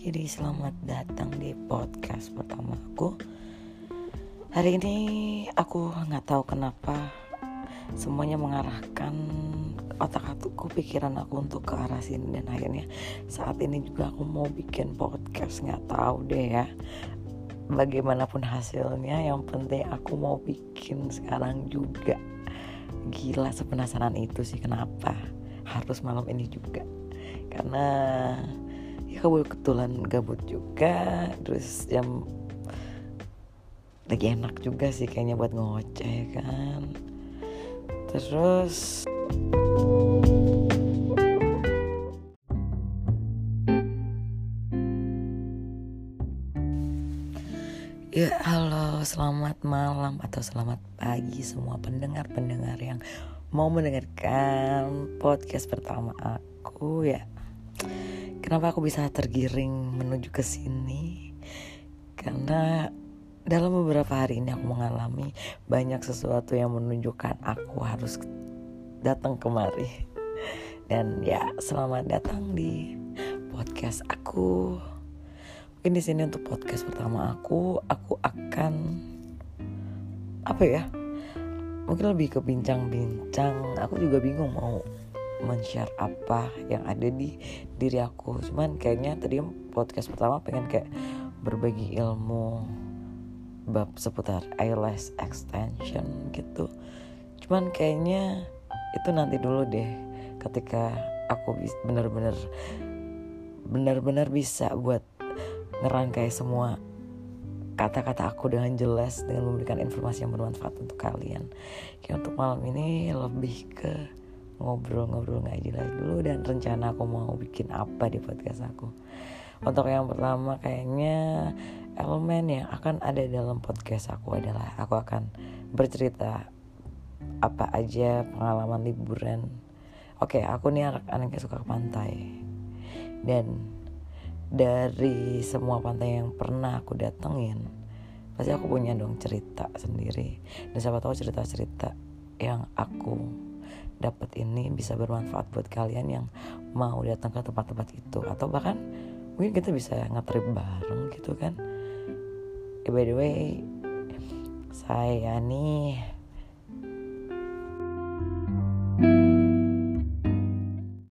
jadi selamat datang di podcast pertama aku. Hari ini aku nggak tahu kenapa semuanya mengarahkan otak aku, pikiran aku untuk ke arah sini. Dan akhirnya saat ini juga aku mau bikin podcast nggak tahu deh ya bagaimanapun hasilnya. Yang penting aku mau bikin sekarang juga. Gila sepenasaran itu sih kenapa harus malam ini juga. Karena ya kebetulan gabut juga terus jam lagi enak juga sih kayaknya buat ngoceh kan? Terus Ya halo selamat malam atau selamat pagi semua pendengar-pendengar yang mau mendengarkan podcast pertama aku ya Kenapa aku bisa tergiring menuju ke sini? Karena dalam beberapa hari ini aku mengalami banyak sesuatu yang menunjukkan aku harus datang kemari. Dan ya, selamat datang di podcast aku. Mungkin di sini untuk podcast pertama aku, aku akan apa ya? Mungkin lebih ke bincang-bincang. Aku juga bingung mau men-share apa yang ada di diri aku cuman kayaknya tadi podcast pertama pengen kayak berbagi ilmu bab seputar eyelash extension gitu cuman kayaknya itu nanti dulu deh ketika aku bener-bener bener-bener bisa buat ngerangkai semua kata-kata aku dengan jelas dengan memberikan informasi yang bermanfaat untuk kalian. Kayak untuk malam ini lebih ke ngobrol-ngobrol nggak jelas dulu dan rencana aku mau bikin apa di podcast aku. Untuk yang pertama kayaknya elemen yang akan ada dalam podcast aku adalah aku akan bercerita apa aja pengalaman liburan. Oke, aku nih anak-anak yang suka ke pantai. Dan dari semua pantai yang pernah aku datengin, pasti aku punya dong cerita sendiri. Dan siapa tahu cerita-cerita yang aku dapat ini bisa bermanfaat buat kalian yang mau datang ke tempat-tempat itu. Atau bahkan mungkin kita bisa ngetrip bareng gitu kan. Eh, by the way saya nih